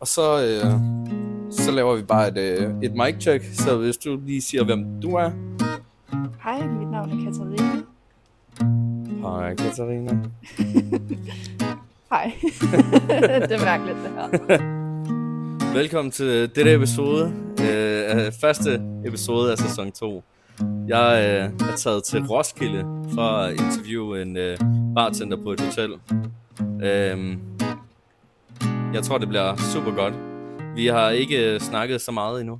Og så, øh, så laver vi bare et, øh, et mic check. Så hvis du lige siger, hvem du er. Hej, mit navn er Katarina. Hej, Katarina. Hej. det er mærkeligt, det her. Velkommen til dette episode. Øh, første episode af sæson 2. Jeg øh, er taget til Roskilde for at interviewe en øh, bartender på et hotel. Øh, jeg tror, det bliver super godt. Vi har ikke øh, snakket så meget endnu.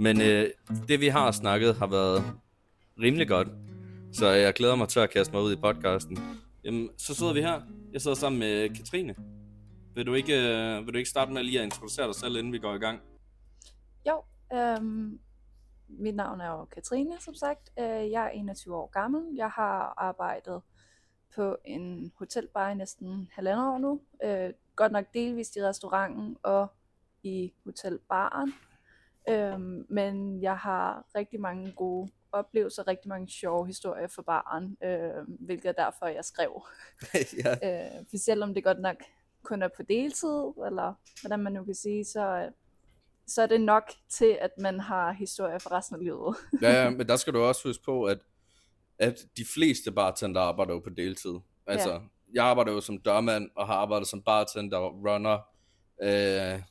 Men øh, det, vi har snakket, har været rimelig godt. Så jeg glæder mig til at kaste mig ud i podcasten. Jamen, så sidder vi her. Jeg sidder sammen med Katrine. Vil du ikke, øh, vil du ikke starte med lige at introducere dig selv, inden vi går i gang? Jo, øhm, mit navn er jo Katrine, som sagt. Øh, jeg er 21 år gammel. Jeg har arbejdet på en hotelbar i næsten halvandet år nu. Øh, Øh, godt nok delvist i restauranten og i hotelbaren. Øhm, men jeg har rigtig mange gode oplevelser, rigtig mange sjove historier for baren, øh, hvilket er derfor, jeg skrev. ja. Øh, for selvom det godt nok kun er på deltid, eller hvordan man nu kan sige, så, så er det nok til, at man har historier for resten af livet. ja, ja, men der skal du også huske på, at, at de fleste bartender arbejder jo på deltid. Altså, ja. Jeg arbejder jo som dørmand, og har arbejdet som bartender, runner, øh,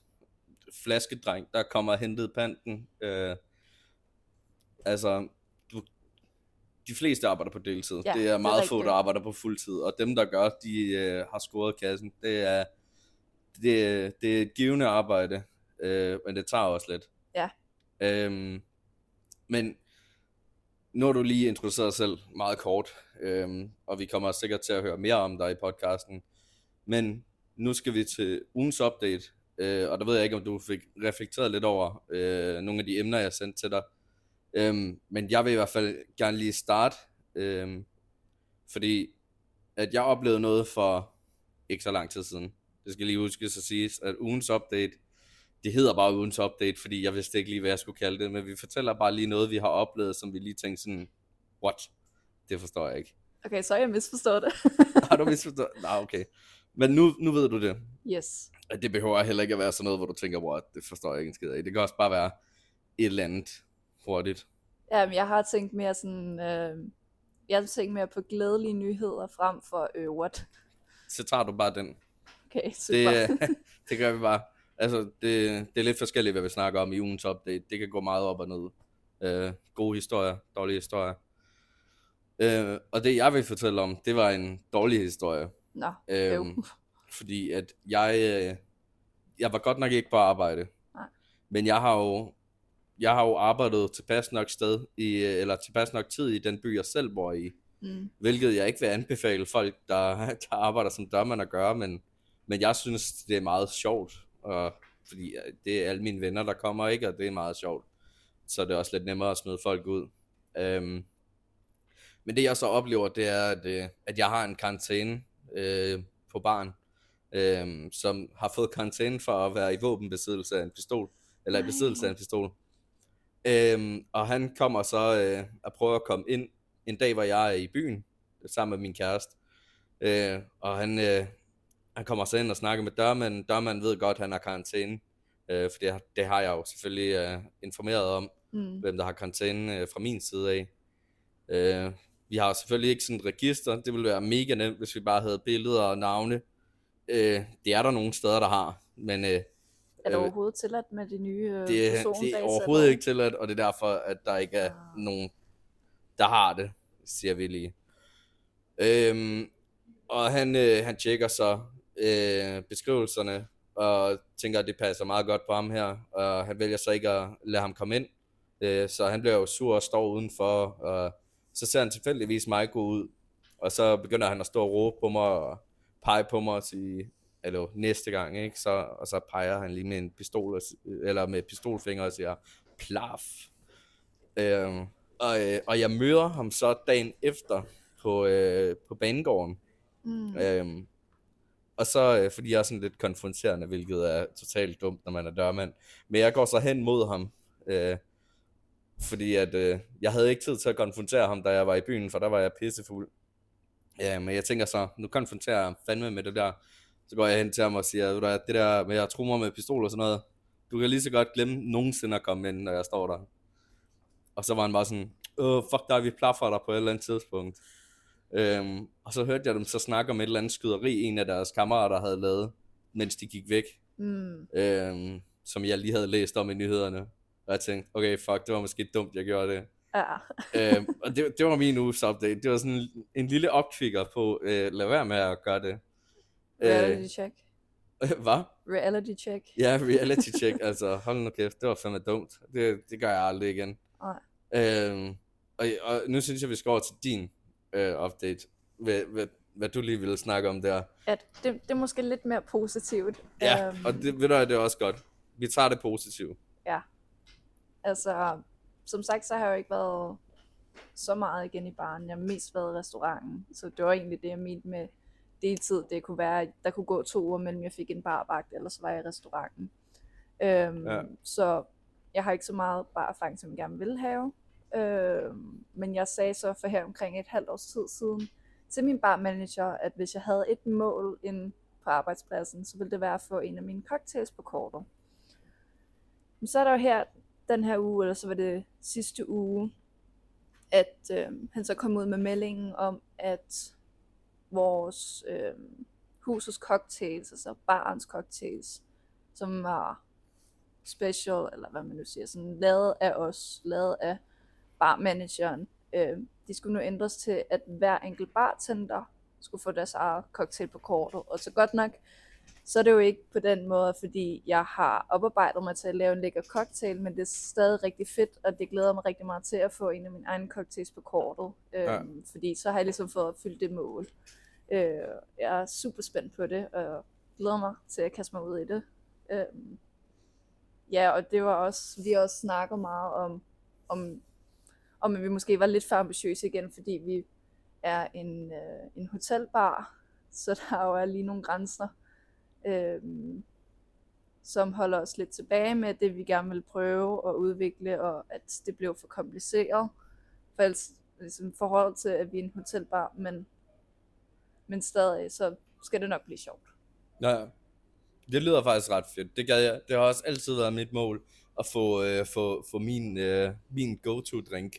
flaskedreng, der kommer og hentet panten. Øh, altså, du, de fleste arbejder på deltid. Ja, det er det meget er få, der arbejder på fuldtid. Og dem, der gør, de øh, har scoret kassen. Det er, det, det er et givende arbejde, øh, men det tager også lidt. Ja. Øhm, men nu har du lige introduceret dig selv meget kort, øhm, og vi kommer sikkert til at høre mere om dig i podcasten. Men nu skal vi til ugens update, øh, og der ved jeg ikke, om du fik reflekteret lidt over øh, nogle af de emner, jeg sendte til dig. Øhm, men jeg vil i hvert fald gerne lige starte, øhm, fordi at jeg oplevede noget for ikke så lang tid siden. Det skal lige huskes at sige, at ugens update, det hedder bare ugens update, fordi jeg vidste ikke lige, hvad jeg skulle kalde det, men vi fortæller bare lige noget, vi har oplevet, som vi lige tænkte sådan, what? Det forstår jeg ikke. Okay, så har jeg misforstået det. Har du misforstået? Nej, okay. Men nu, nu ved du det. yes. At Det behøver heller ikke at være sådan noget, hvor du tænker, what, det forstår jeg ikke en skid af. Det kan også bare være et eller andet hurtigt. Jamen, jeg har tænkt mere sådan, øh, jeg har tænkt mere på glædelige nyheder frem for øh, what. Så tager du bare den. Okay, super. Det, det gør vi bare. Altså, det, det er lidt forskelligt, hvad vi snakker om i ugens update. Det kan gå meget op og ned. Øh, gode historier, dårlige historier. Øh, og det, jeg vil fortælle om, det var en dårlig historie. Nå, øv. fordi at jeg, øh, jeg var godt nok ikke på arbejde. Nej. Men jeg har jo, jeg har jo arbejdet tilpas nok sted, i, øh, eller tilpas nok tid i den by, jeg selv bor i. Mm. Hvilket jeg ikke vil anbefale folk, der, der arbejder som dørmand at gøre, men, men jeg synes, det er meget sjovt. Og, fordi øh, det er alle mine venner, der kommer, ikke? Og det er meget sjovt. Så det er også lidt nemmere at smide folk ud. Øhm, men det jeg så oplever, det er, at, øh, at jeg har en karantæne øh, på barn, øh, som har fået karantæne for at være i våbenbesiddelse af en pistol, eller i Nej. besiddelse af en pistol. Øhm, og han kommer så øh, at prøve at komme ind en dag, hvor jeg er i byen, sammen med min kæreste. Øh, og han, øh, han kommer så ind og snakker med dørmanden. Dørmanden ved godt, at han har karantæne, øh, for det, har- det har jeg jo selvfølgelig øh, informeret om Mm. hvem der har karantæne øh, fra min side af. Øh, vi har selvfølgelig ikke sådan et register. Det ville være mega nemt, hvis vi bare havde billeder og navne. Øh, det er der nogle steder, der har, men øh, Er det overhovedet tilladt med de nye øh, det, er- det er overhovedet ikke tilladt, og det er derfor, at der ikke er Ah. nogen, der har det, siger vi lige. Øhm, og han, øh, han tjekker så øh, beskrivelserne, og tænker, at det passer meget godt på ham her, og han vælger så ikke at lade ham komme ind. Øh, så han bliver jo sur og står udenfor, og så ser han tilfældigvis mig gå ud, og så begynder han at stå og råbe på mig, og pege på mig og sige, eller næste gang, ikke? Så, og så peger han lige med en pistol, og, eller med pistolfinger og siger, plaf. Øhm, og, øh, og jeg møder ham så dagen efter på, øh, på banegården. Mm. Øhm, og så, øh, fordi jeg er sådan lidt konfronterende, hvilket er totalt dumt, når man er dørmand. Men jeg går så hen mod ham, øh, fordi at øh, jeg havde ikke tid til at konfrontere ham, da jeg var i byen, for der var jeg pissefuld. Ja, men jeg tænker så, nu konfronterer jeg ham fandme med det der. Så går jeg hen til ham og siger, du det der med at true med pistol og sådan noget, du kan lige så godt glemme nogensinde at komme ind, når jeg står der. Og så var han bare sådan, øh, fuck dig, vi plaffer dig på et eller andet tidspunkt. Øhm, og så hørte jeg dem så snakke om et eller andet skyderi, en af deres kammerater havde lavet, mens de gik væk, Mm. øhm, som jeg lige havde læst om i nyhederne. Og jeg tænkte, okay, fuck, det var måske dumt, jeg gjorde det. Ja. øhm, og det, det var min uges update. Det var sådan en, lille opkvikker på, øh, lad være med at gøre det. Reality check. Øh, hvad? Reality check. Ja, reality check, altså hold nu kæft, det var fandme dumt. Det, det gør jeg aldrig igen. Nej. Øhm, og, og nu synes jeg, vi skal over til din øh, update. Hvad, hvad, hvad du lige ville snakke om der. At det, det er måske lidt mere positivt. Ja, Øhm, og det, ved du det er også godt. Vi tager det positivt. Altså, som sagt, så har jeg jo ikke været så meget igen i baren. Jeg har mest været i restauranten. Så det var egentlig det, jeg mente med deltid. Det kunne være, at der kunne gå to uger mellem jeg fik en barvagt, eller så var jeg i restauranten. Øhm, Ja. ja. Så jeg har ikke så meget barerfaring, som jeg gerne vil have. Øh, men jeg sagde så for her omkring et halvt års tid siden til min barmanager, at hvis jeg havde et mål ind på arbejdspladsen, så ville det være at få en af mine cocktails på kortet. Men så er der jo her den her uge, eller så var det sidste uge, at øh, han så kom ud med meldingen om, at vores øh, husets cocktails, altså barens cocktails, som var special, eller hvad man nu siger, sådan lavet af os, lavet af barmanageren, øh, de skulle nu ændres til, at hver enkelt bartender skulle få deres eget cocktail på kortet. Og så godt nok, så er det jo ikke på den måde, fordi jeg har oparbejdet mig til at lave en lækker cocktail, men det er stadig rigtig fedt, og det glæder mig rigtig meget til at få en af mine egne cocktails på kortet. Ja. Øhm, Fordi så har jeg ligesom fået opfyldt det mål. Øh, jeg er super spændt på det, og glæder mig til at kaste mig ud i det. Øhm, ja, og det var også, vi også snakket meget om, om, om men vi måske var lidt for ambitiøse igen, fordi vi er en, øh, en hotelbar, så der jo er lige nogle grænser, øh, som holder os lidt tilbage med det, vi gerne vil prøve at udvikle, og at det blev for kompliceret. For ellers, ligesom forhold til, at vi er en hotelbar, men, men stadig, så skal det nok blive sjovt. Ja, det lyder faktisk ret fedt. Det, gad jeg. det har også altid været mit mål at få, øh, få, få min, øh, min go-to-drink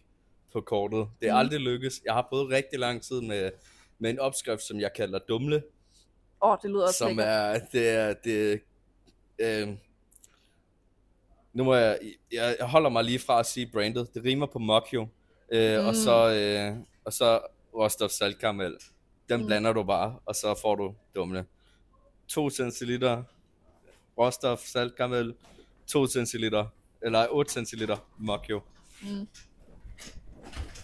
på kortet. Det er Mhm. aldrig lykkes. Jeg har prøvet rigtig lang tid med, med en opskrift, som jeg kalder dumle, Åh, oh, det lyder også som lækkert. er, det er, det, øh, nu må jeg, jeg, jeg holder mig lige fra at sige brandet. Det rimer på Mokyo, øh, mm. og Mm. så, øh, og så Rostov saltkaramel. Den Mm. blander du bare, og så får du dumle. 2 centiliter Rostov saltkaramel, 2 centiliter, eller 8 centiliter Mokyo. Mm.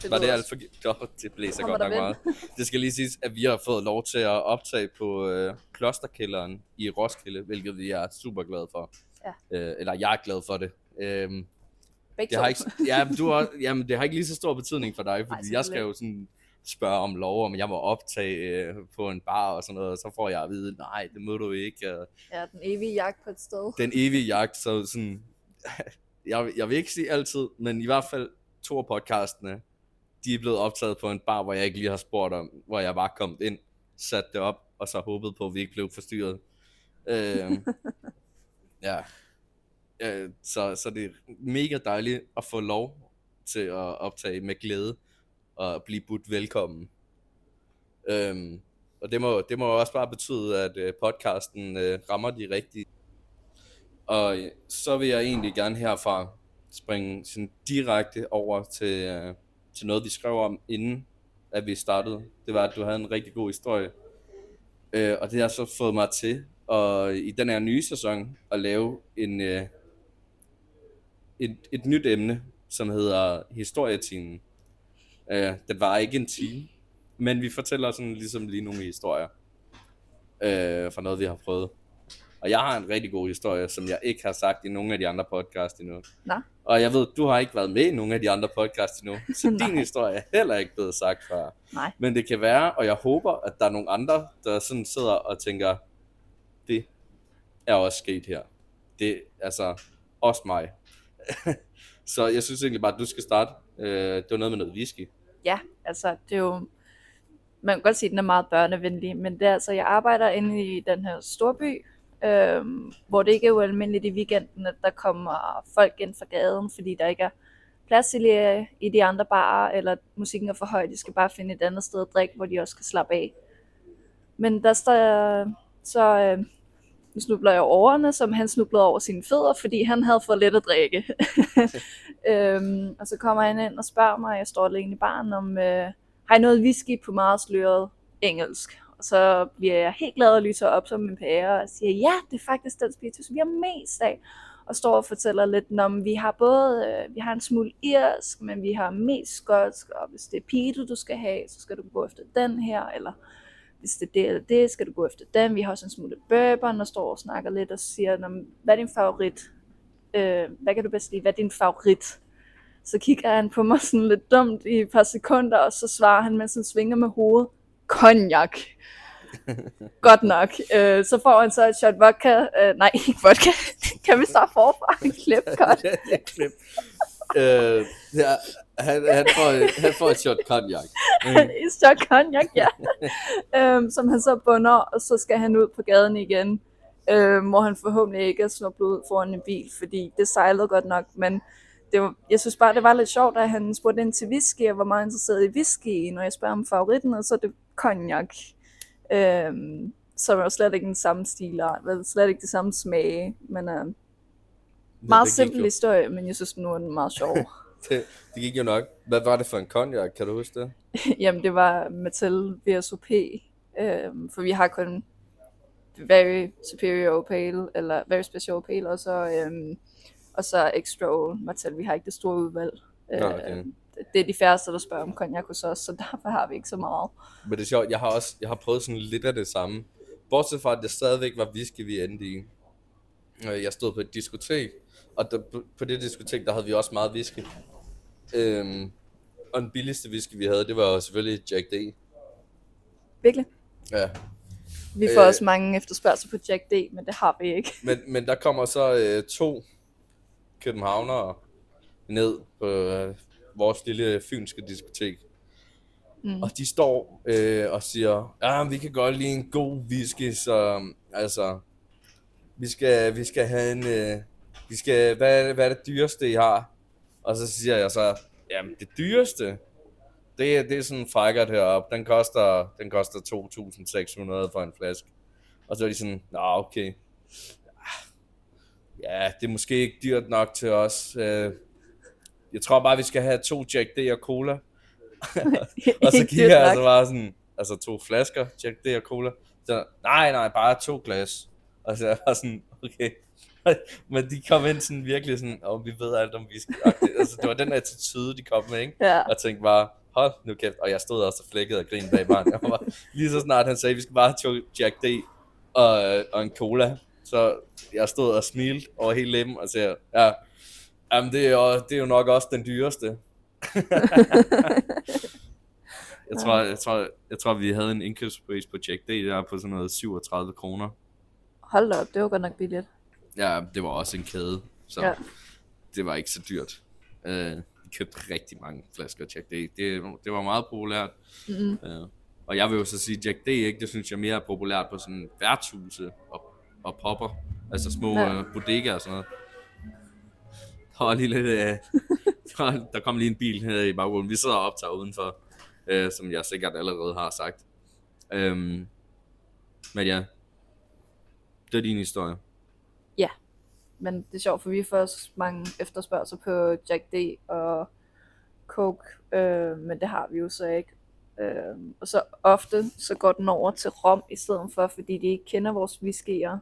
Det Var det alt for... Oh, det blæser Kommer godt nok meget. Det skal lige siges, at vi har fået lov til at optage på øh, klosterkælderen i Roskilde, hvilket vi er super glade for. Ja. Øh, eller jeg er glad for det. Øhm, Begge det har ikke, ja, du har, jamen, det har ikke lige så stor betydning for dig, fordi Nej, jeg skal jo sådan spørge om lov, om jeg må optage øh, på en bar og sådan noget, og så får jeg at vide, nej, det må du ikke. Og Ja, den evige jagt på et sted. den evige jagt, så sådan, jeg, jeg vil ikke sige altid, men i hvert fald to af podcastene, de er blevet optaget på en bar, hvor jeg ikke lige har spurgt om, hvor jeg bare kom ind, sat det op, og så håbet på, at vi ikke blev forstyrret. Øhm, ja. Øh, så, så det er mega dejligt at få lov til at optage med glæde, og blive budt velkommen. Øhm, og det må, det må også bare betyde, at øh, podcasten øh, rammer de rigtige. Og øh, så vil jeg egentlig gerne herfra springe sådan direkte over til, øh, til noget, vi skrev om inden, at vi startede. Det var, at du havde en rigtig god historie. Øh, og det har så fået mig til at, i den her nye sæson at lave en, øh, et, et nyt emne, som hedder historietimen. Øh, det var ikke en time, men vi fortæller sådan ligesom lige nogle historier øh, fra noget, vi har prøvet. Og jeg har en rigtig god historie, som jeg ikke har sagt i nogen af de andre podcasts endnu. Nå. Og jeg ved, du har ikke været med i nogen af de andre podcasts endnu, så din historie er heller ikke blevet sagt før. Nej. Men det kan være, og jeg håber, at der er nogle andre, der sådan sidder og tænker, det er også sket her. Det er altså også mig. så jeg synes egentlig bare, at du skal starte. Øh, det var noget med noget whisky. Ja, altså det er jo man kan godt sige, at den er meget børnevenlig, men det er altså, jeg arbejder inde i den her storby, øh, hvor det ikke er ualmindeligt i weekenden, at der kommer folk ind fra gaden, fordi der ikke er plads i, i de andre barer, eller musikken er for høj, de skal bare finde et andet sted at drikke, hvor de også kan slappe af. Men der står så øh, nu snubler jeg over som han snublede over sine fødder, fordi han havde fået lidt at drikke. øhm, og så kommer han ind og spørger mig, jeg står alene i baren, om øh, har jeg noget whisky på meget sløret engelsk? Og så bliver jeg helt glad og lyser op som en pære og siger, ja, det er faktisk den spiritus, vi har mest af. Og står og fortæller lidt om, vi har både, øh, vi har en smule irsk, men vi har mest skotsk, og hvis det er pito, du skal have, så skal du gå efter den her, eller hvis det er det eller det, skal du gå efter den. Vi har også en smule bourbon, og står og snakker lidt og siger, hvad er din favorit? Øh, hvad kan du bedst lide? Hvad er din favorit? Så kigger han på mig sådan lidt dumt i et par sekunder, og så svarer han, mens han svinger med hovedet, cognac. Godt nok. Øh, så får han så et shot vodka. Øh, nej, ikke vodka. kan vi starte forfra? Klip godt. Klip. øh, ja, han, han, får, han får et shot cognac. Mm. et shot cognac, ja. øhm, som han så bunder, og så skal han ud på gaden igen. Øhm, hvor han forhåbentlig ikke er snuppet ud foran en bil, fordi det sejlede godt nok, men det var, jeg synes bare, det var lidt sjovt, at han spurgte ind til whisky, og var meget interesseret i whisky, når jeg spørger om favoritten, og så det cognac. Øhm, som er jo slet ikke den samme stil, eller slet ikke det samme smage, men øh, meget simpel historie, men jeg synes nu er den meget sjov. det, det gik jo nok. Hvad var det for en cognac? Kan du huske det? Jamen, det var Mattel VSOP. Øhm, for vi har kun Very Superior Pale, eller Very Special Pale, og så, øhm, og så Extra Old Mattel. Vi har ikke det store udvalg. Nå, okay. Øhm, det er de færreste, der spørger om cognac hos os, så derfor har vi ikke så meget. Men det er sjovt, jeg har også jeg har prøvet sådan lidt af det samme. Bortset fra, at det stadigvæk var whisky, vi endte i. Øh, jeg stod på et diskotek, og der, på det diskotek, der havde vi også meget whisky. Øhm, og den billigste whisky, vi havde, det var selvfølgelig Jack D. Virkelig? Ja. Vi får øh, også mange efterspørgsel på Jack D, men det har vi ikke. men, men der kommer så øh, to københavnere ned på øh, vores lille fynske diskotek. Mm. Og de står øh, og siger, ja, vi kan godt lide en god whisky, så altså, vi skal, vi skal have en, øh, vi skal, hvad, hvad er det dyreste, I har? Og så siger jeg så, jamen det dyreste, det, er, det er sådan en frækkert heroppe. Den koster, den koster 2.600 for en flaske. Og så er de sådan, nå okay. Ja, det er måske ikke dyrt nok til os. Øh, jeg tror bare, vi skal have to Jack D og cola. og så kigger jeg så bare sådan, altså to flasker Jack D og cola. Så, nej, nej, bare to glas. Og så er jeg bare sådan, okay. Men de kom ind sådan virkelig sådan, og oh, vi ved alt om whisky. altså, det var den attitude, de kom med, ikke? Ja. Og tænkte bare, hold nu kæft. Og jeg stod også og flækkede og grinede bag barn. Jeg var, lige så snart han sagde, vi skal bare have Jack D og, og en cola. Så jeg stod og smilte over hele læben og sagde, ja, jamen det er, jo, det er jo nok også den dyreste. jeg, tror, jeg, tror, jeg tror, vi havde en indkøbspris på Jack D der på sådan noget 37 kroner. Hold da op, det var godt nok billigt. Ja, det var også en kæde, så ja. det var ikke så dyrt. Uh, vi købte rigtig mange flasker Jack D. Det, det var meget populært. Mm-hmm. Uh, og jeg vil jo så sige, Jack D, ikke, det synes jeg mere er populært på sådan værtshuse og, og popper. Altså små ja. uh, bodegaer og sådan noget. Der var lige lidt, uh, der kom lige en bil her i baggrunden. Vi sidder og optager udenfor, øh, som jeg sikkert allerede har sagt. Øhm, men ja, det er din historie. Ja, men det er sjovt, for vi får også mange efterspørgseler på Jack D og Coke, øh, men det har vi jo så ikke. Øh, og så ofte så går den over til rom i stedet for, fordi de ikke kender vores whiskyer.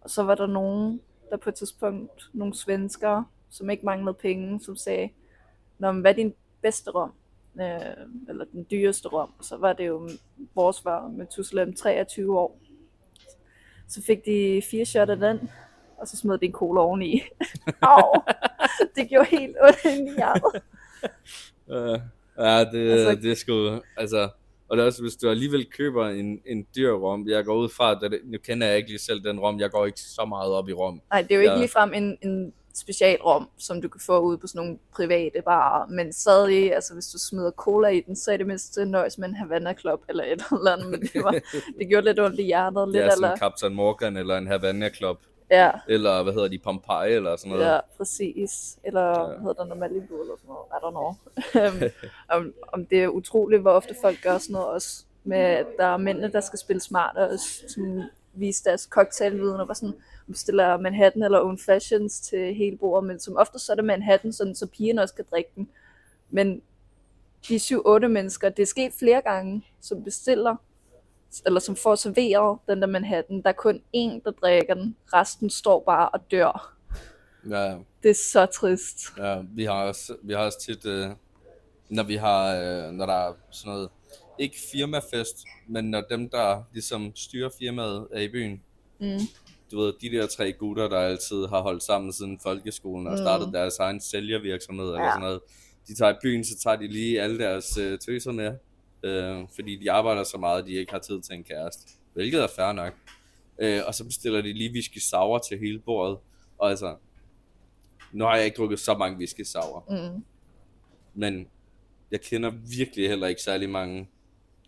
Og så var der nogen, der på et tidspunkt, nogle svenskere, som ikke manglede penge, som sagde, Nå, men hvad er din bedste rom? Øh, eller den dyreste rom. Så var det jo vores var med Tuslem 23 år. Så fik de fire shot af den, og så smed de en cola oveni. Au, det gjorde helt ondt i hjertet. Uh, ja, det, altså, det er sgu, altså, og det er også, hvis du alligevel køber en, en dyr rom, jeg går ud fra, at det, nu kender jeg ikke lige selv den rom, jeg går ikke så meget op i rom. Nej, det er jo ikke ligefrem en, en specialrum, som du kan få ude på sådan nogle private barer, men stadig, altså hvis du smider cola i den, så er det mindst nøjes med en Havana Club eller et eller andet, men det, var, det gjorde lidt ondt i hjertet. Lidt ja, som eller, Captain Morgan eller en Havana Club. ja, Eller hvad hedder de, Pompeii eller sådan noget. ja, præcis. Eller Ja. hvad hedder der, Malibu eller sådan noget, I don't know. Øhm, om, om det er utroligt, hvor ofte folk gør sådan noget også, med at der er mændene, der skal spille smart og sådan, vise deres cocktailviden, og var sådan, bestiller Manhattan eller Old Fashions til hele bordet, men som ofte så er det Manhattan, sådan, så pigerne også kan drikke den. Men de 7-8 mennesker, det er sket flere gange, som bestiller, eller som får serveret den der Manhattan. Der er kun én, der drikker den. Resten står bare og dør. Ja, Det er så trist. ja vi, har også, vi har også tit, øh, når vi har, øh, når der er sådan noget, ikke firmafest, men når dem, der ligesom styrer firmaet, er i byen. Mm. Du ved, de der tre gutter, der altid har holdt sammen siden folkeskolen og Mm. startet deres egen sælgervirksomhed eller Ja. sådan noget. De tager i byen, så tager de lige alle deres øh, tøser med, øh, fordi de arbejder så meget, de ikke har tid til en kæreste. Hvilket er fair nok. Øh, og så bestiller de lige whisky sour til hele bordet. Og altså, nu har jeg ikke drukket så mange whisky sour, Mm. men jeg kender virkelig heller ikke særlig mange,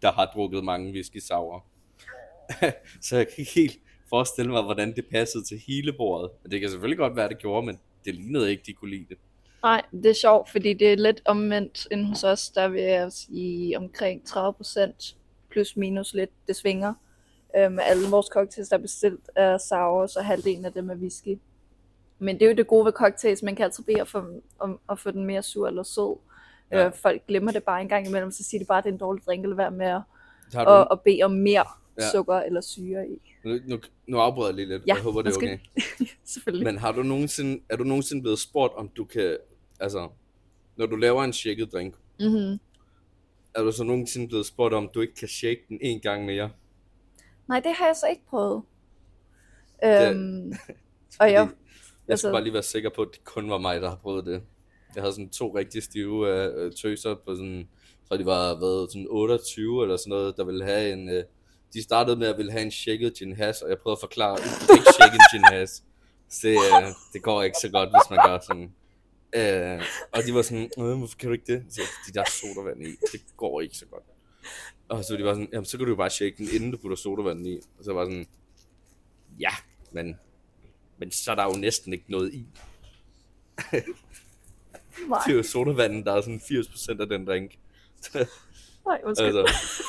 der har drukket mange whisky sour. så jeg kan ikke helt forestille mig, hvordan det passede til hele bordet. Men Det kan selvfølgelig godt være, det gjorde, men det lignede ikke, de kunne lide det. Nej, det er sjovt, fordi det er lidt omvendt end hos os, der vil jeg sige omkring 30% plus minus lidt, det svinger. Øhm, alle vores cocktails, der er bestilt, er sour, så halvdelen af dem er whisky. Men det er jo det gode ved cocktails, man kan altid bede at få, om at få den mere sur eller sød. Ja. Øh, folk glemmer det bare en gang imellem, så siger de bare, at det er en dårlig drink, eller være med at, du, og, og bede om mere Ja. sukker eller syre i. nu, nu, nu afbryder jeg lige lidt, Ja, jeg håber, det er okay. undskyld. Selvfølgelig. Men har du nogensinde, er du nogensinde blevet spurgt, om du kan, altså, når du laver en shaket drink, Mm-hmm. er du så nogensinde blevet spurgt, om du ikke kan shake den en gang mere? Nej, det har jeg så ikke prøvet. Det- Øhm, og jeg, Jeg skal altså- bare lige være sikker på, at det kun var mig, der har prøvet det. Jeg havde sådan to rigtig stive øh, øh tøser på sådan, tror de var været sådan 28 eller sådan noget, der ville have en, øh, de startede med at ville have en shaket gin has, og jeg prøvede at forklare, at det ikke shake gin has. Så det, øh, det går ikke så godt, hvis man gør sådan. Øh, og de var sådan, øh, hvorfor kan du ikke det? Så de der sodavand i, det går ikke så godt. Og så de var sådan, jamen så kan du jo bare shake den, inden du putter sodavand i. Og så var sådan, ja, men, men så er der jo næsten ikke noget i nej, Det er jo sodavanden, der er sådan 80% af den drink. nej, undskyld. altså,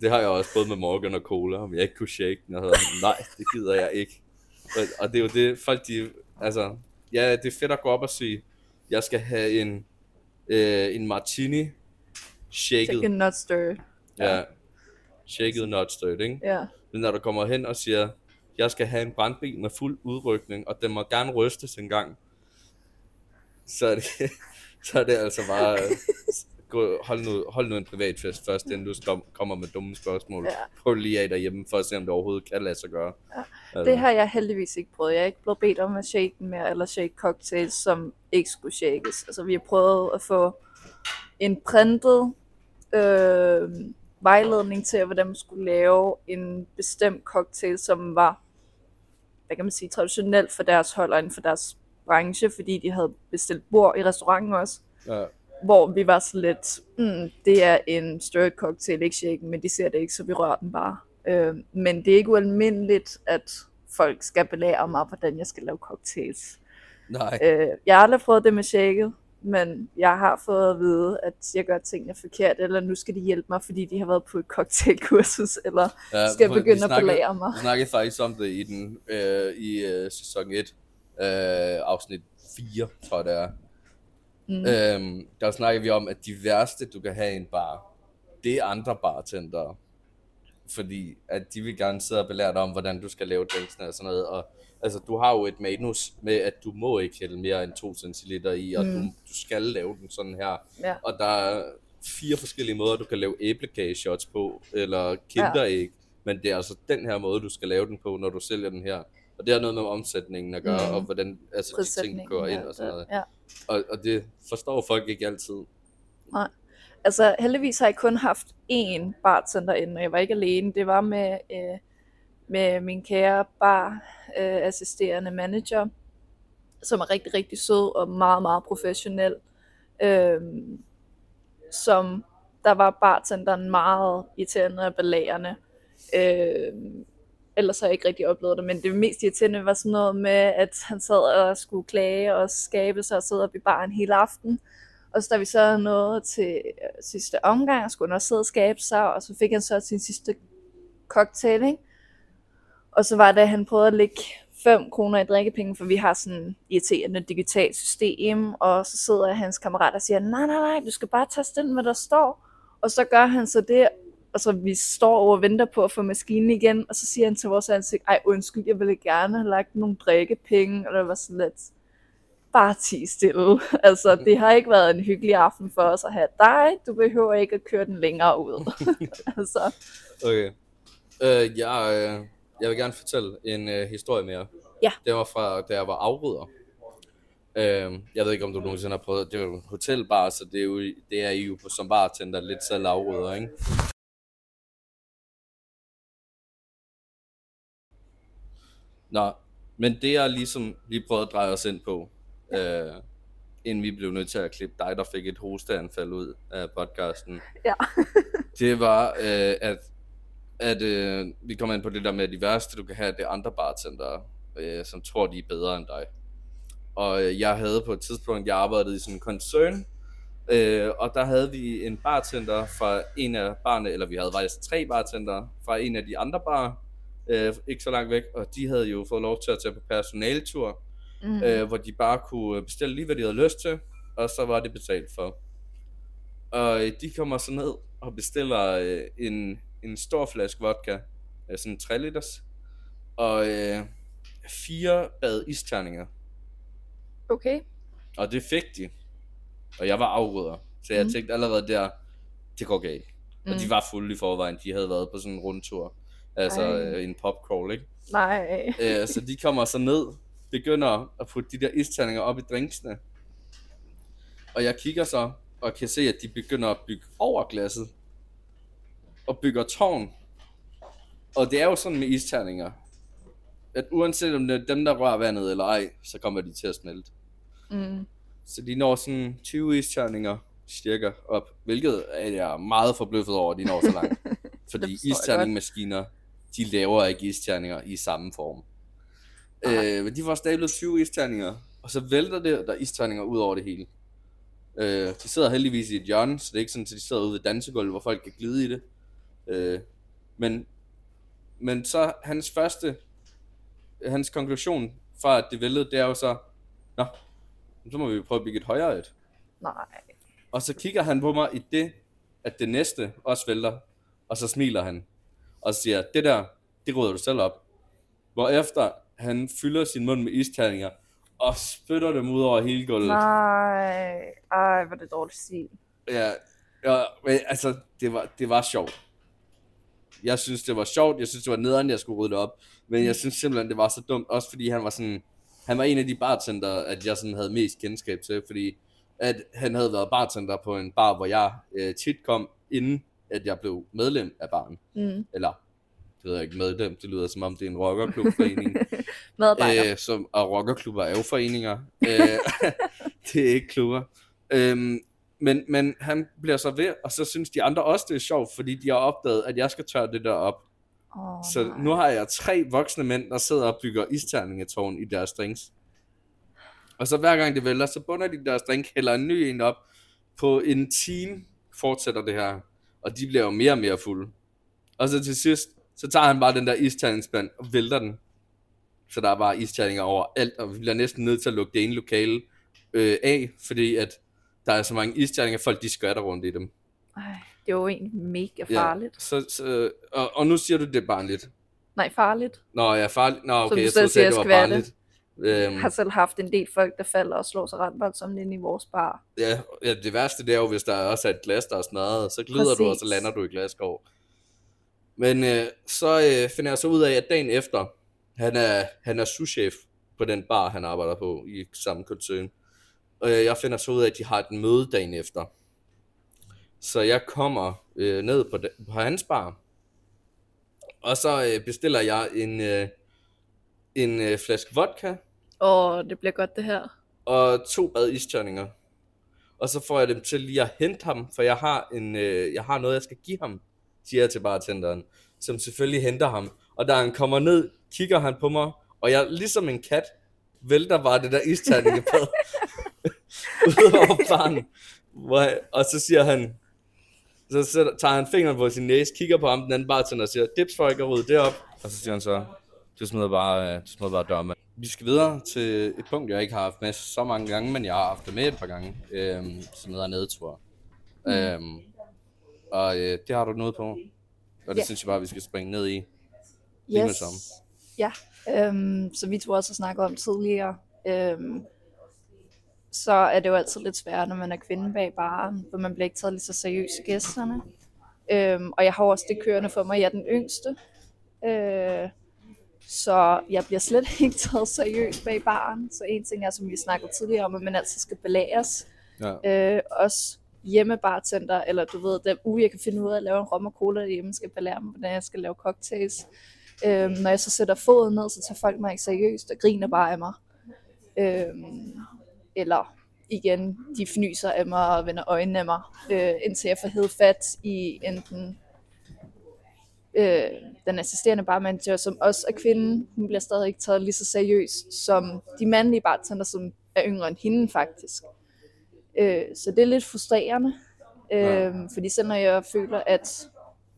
det har jeg også både med Morgan og Cola, om jeg ikke kunne shake den. Og sådan, nej, det gider jeg ikke. Og, og det er jo det, folk de, altså, ja, det er fedt at gå op og sige, jeg skal have en, øh, en martini shaket. Chicken not stirred. Ja, shaket not stirred, ikke? Ja. Men når du kommer hen og siger, jeg skal have en brandbil med fuld udrykning, og den må gerne rystes en gang, så er det, så er det altså bare, gå, hold, nu, hold nu en privatfest først, inden du kom, kommer med dumme spørgsmål. Ja. Prøv lige af derhjemme, for at se, om det overhovedet kan lade sig gøre. Ja, Altså, Det har jeg heldigvis ikke prøvet. Jeg er ikke blevet bedt om at shake den mere, eller shake cocktails, som ikke skulle shakes. Altså, vi har prøvet at få en printet øh, vejledning til, hvordan man skulle lave en bestemt cocktail, som var, hvad kan man sige, traditionelt for deres hold og inden for deres branche, fordi de havde bestilt bord i restauranten også Ja, hvor vi var så lidt, mm, det er en stirred cocktail, ikke shaken, men de ser det ikke, så vi rører den bare. Øh, men det er ikke ualmindeligt, at folk skal belære mig, hvordan jeg skal lave cocktails. nej. Øh, jeg har aldrig prøvet det med shaket, men jeg har fået at vide, at jeg gør tingene forkert, eller nu skal de hjælpe mig, fordi de har været på et cocktailkursus, eller Ja, skal begynde at snakkede- belære mig. Vi snakkede faktisk om det i, den, øh, i øh, sæson 1, øh, afsnit 4, tror jeg det er. Mm. Øhm, der snakker vi om, at de værste, du kan have i en bar, det er andre bartendere. Fordi at de vil gerne sidde og belære dig om, hvordan du skal lave drinksene og sådan noget. Og altså, du har jo et manus med, at du må ikke hælde mere end 2 centiliter i, og Mm. du, du skal lave den sådan her. Ja. Og der er fire forskellige måder, du kan lave æblekageshots på, eller kinderæg. Men det er altså den her måde, du skal lave den på, når du sælger den her. Og det har noget med omsætningen at gøre, Mm. og hvordan altså, de ting går ind og sådan noget. Ja. Og, og det forstår folk ikke altid. Altså heldigvis har jeg kun haft én bartender inden, og jeg var ikke alene. Det var med, øh, med min kære bar øh, assisterende manager, som er rigtig, rigtig sød og meget, meget professionel. Øh, som der var bartenderen meget irriterende og belægerne. Øh, ellers har jeg ikke rigtig oplevet det, men det mest irriterende var sådan noget med, at han sad og skulle klage og skabe sig og sidde op i baren hele aften. Og så da vi så nåede til øh, sidste omgang, skulle han også sidde og skabe sig, og så fik han så sin sidste cocktail, ikke? Og så var det, at han prøvede at lægge 5 kroner i drikkepenge, for vi har sådan et irriterende digitalt system, og så sidder hans kammerat og siger, nej, nej, nej, du skal bare tage den, hvad der står. Og så gør han så det, og så vi står over og venter på at få maskinen igen, og så siger han til vores ansigt, ej undskyld, jeg ville gerne have lagt nogle drikkepenge, og det var sådan lidt, bare ti stille. altså, det har ikke været en hyggelig aften for os at have dig, du behøver ikke at køre den længere ud. altså. Okay. Uh, jeg, uh, jeg vil gerne fortælle en uh, historie mere. Ja. Det var fra, da jeg var afrydder. Uh, jeg ved ikke, om du nogensinde har prøvet, det er jo hotelbar, så det er jo, det er I jo som bartender lidt selv afrydder, ikke? Nå, men det jeg ligesom lige prøvede at dreje os ind på, ja. øh, inden vi blev nødt til at klippe dig, der fik et hosteanfald ud af podcasten, Ja. det var, øh, at, at øh, vi kommer ind på det der med, at de værste, du kan have, det er andre bartendere, øh, som tror, de er bedre end dig. Og øh, jeg havde på et tidspunkt, jeg arbejdede i sådan en koncern, øh, og der havde vi en bartender fra en af barne, eller vi havde faktisk tre bartender fra en af de andre barer, øh, ikke så langt væk, og de havde jo fået lov til at tage på personaltur, Mm. øh, hvor de bare kunne bestille lige, hvad de havde lyst til, og så var det betalt for. Og øh, de kommer så ned og bestiller øh, en, en stor flaske vodka, øh, sådan en 3 liters, og øh, fire bad isterninger. Okay. Og det fik de. Og jeg var afrydder. Så jeg Mm. tænkte allerede der, det går galt. Og Mm. de var fulde i forvejen. De havde været på sådan en rundtur. Altså Ej. øh, en popcrawl, ikke? Nej. Øh, så de kommer så ned, begynder at putte de der isterninger op i drinksene. Og jeg kigger så, og kan se, at de begynder at bygge over glasset. Og bygger tårn. Og det er jo sådan med isterninger, at uanset om det er dem, der rører vandet eller ej, så kommer de til at smelte. Mm. Så de når sådan 20 isterninger cirka op, hvilket er jeg meget forbløffet over, at de når så langt. Fordi isterningmaskiner, de laver ikke isterninger i samme form. Nej. Øh, men de får stablet 20 isterninger, og så vælter det der isterninger ud over det hele. Øh, de sidder heldigvis i et hjørne, så det er ikke sådan, at de sidder ude ved dansegulvet, hvor folk kan glide i det. Øh, men, men så hans første, hans konklusion fra at det væltede, det er jo så, Nå, så må vi prøve at bygge et højere et. Nej. Og så kigger han på mig i det, at det næste også vælter, og så smiler han, og siger, det der, det rydder du selv op. Hvorefter han fylder sin mund med isterninger, og spytter dem ud over hele gulvet. Nej. Ej, hvor det dårligt stil. Ja, ja men, altså, det var, det var sjovt. Jeg synes, det var sjovt. Jeg synes, det var nederen, jeg skulle rydde det op. Men jeg synes simpelthen, det var så dumt. Også fordi han var sådan... Han var en af de bartender, at jeg sådan havde mest kendskab til. Fordi at han havde været bartender på en bar, hvor jeg øh, tit kom, inden at jeg blev medlem af baren. Mm. Eller, det ved jeg ikke, medlem. Det lyder som om, det er en rockerklubforening. Medarbejder. Øh, som, og rockerklubber er jo foreninger. øh, det er ikke klubber. Øhm, men, men han bliver så ved, og så synes de andre også, det er sjovt, fordi de har opdaget, at jeg skal tørre det der op. Oh, Så nu har jeg tre voksne mænd, der sidder og bygger isterningetårn i deres drinks. Og så hver gang det vælter, så bunder de deres drink, hælder en ny en op. På en time fortsætter det her, og de bliver jo mere og mere fulde. Og så til sidst, så tager han bare den der isterningsspand og vælter den. Så der er bare isterninger over alt, og vi bliver næsten nødt til at lukke det ene lokale øh, af, fordi at der er så mange isterninger, folk de skvatter rundt i dem. Ej, det er jo egentlig mega farligt. Så, så, og, og nu siger du, det barnligt. Nej, farligt. Nå, er farligt. Nå, okay, jeg troede, det siger, var skvatte. barnligt. Øhm, har selv haft en del folk, der falder og slår sig ret voldsomt ind i vores bar. ja, ja, det værste det er jo, hvis der også er et glas, der er smadret, så glider du, og så Præcis. lander du i glaskov. Men øh, så øh, finder jeg så ud af, at dagen efter, han er, han er souschef på den bar, han arbejder på i samme koncern. Og øh, jeg finder så ud af, at de har et møde dagen efter. Så jeg kommer øh, ned på, de, på hans bar, og så øh, bestiller jeg en, øh, en øh, flaske vodka, Åh, det bliver godt det her. og to bad isterninger. Og så får jeg dem til lige at hente ham, for jeg har, en, øh, jeg har noget, jeg skal give ham, siger jeg til bartenderen, som selvfølgelig henter ham. Og da han kommer ned, kigger han på mig, og jeg, ligesom en kat, vælter bare det der isterningepad ud over barnen. Hvor, og så siger han, så så tager han fingeren på sin næse, kigger på ham, den anden bartender og siger, dips for ikke at rydde det op. Og så siger han så, du smider bare, øh, du smider bare dørmand. Vi skal videre til et punkt, jeg ikke har haft med så mange gange, men jeg har haft det med et par gange, øhm, som hedder nedtur. Mm. Øhm, og øh, det har du noget på, og det Ja. synes jeg bare, vi skal springe ned i. Lige med samme. Ja, øhm, så vi to også har snakket om tidligere, øhm, så er det jo altid lidt svært, når man er kvinde bag baren, for man bliver ikke taget lige så seriøst af gæsterne. Øhm, og jeg har også det kørende for mig, jeg er den yngste. Øh, så jeg bliver slet ikke taget seriøst bag baren. Så en ting er, som vi snakkede tidligere om, at man altid skal belæres. Ja. Øh, også hjemmebartender, eller du ved, den uge jeg kan finde ud af at lave en rom og cola derhjemme, skal belære mig, hvordan jeg skal lave cocktails. Øh, når jeg så sætter foden ned, så tager folk mig ikke seriøst og griner bare af mig. Øh, eller igen, de fnyser af mig og vender øjnene af mig, øh, indtil jeg får hed fat i enten øh, den assisterende barmanager, som også er kvinde. Hun bliver stadig ikke taget lige så seriøst som de mandlige bartender, som er yngre end hende faktisk. Øh, så det er lidt frustrerende, øh, Ja. fordi selv når jeg føler, at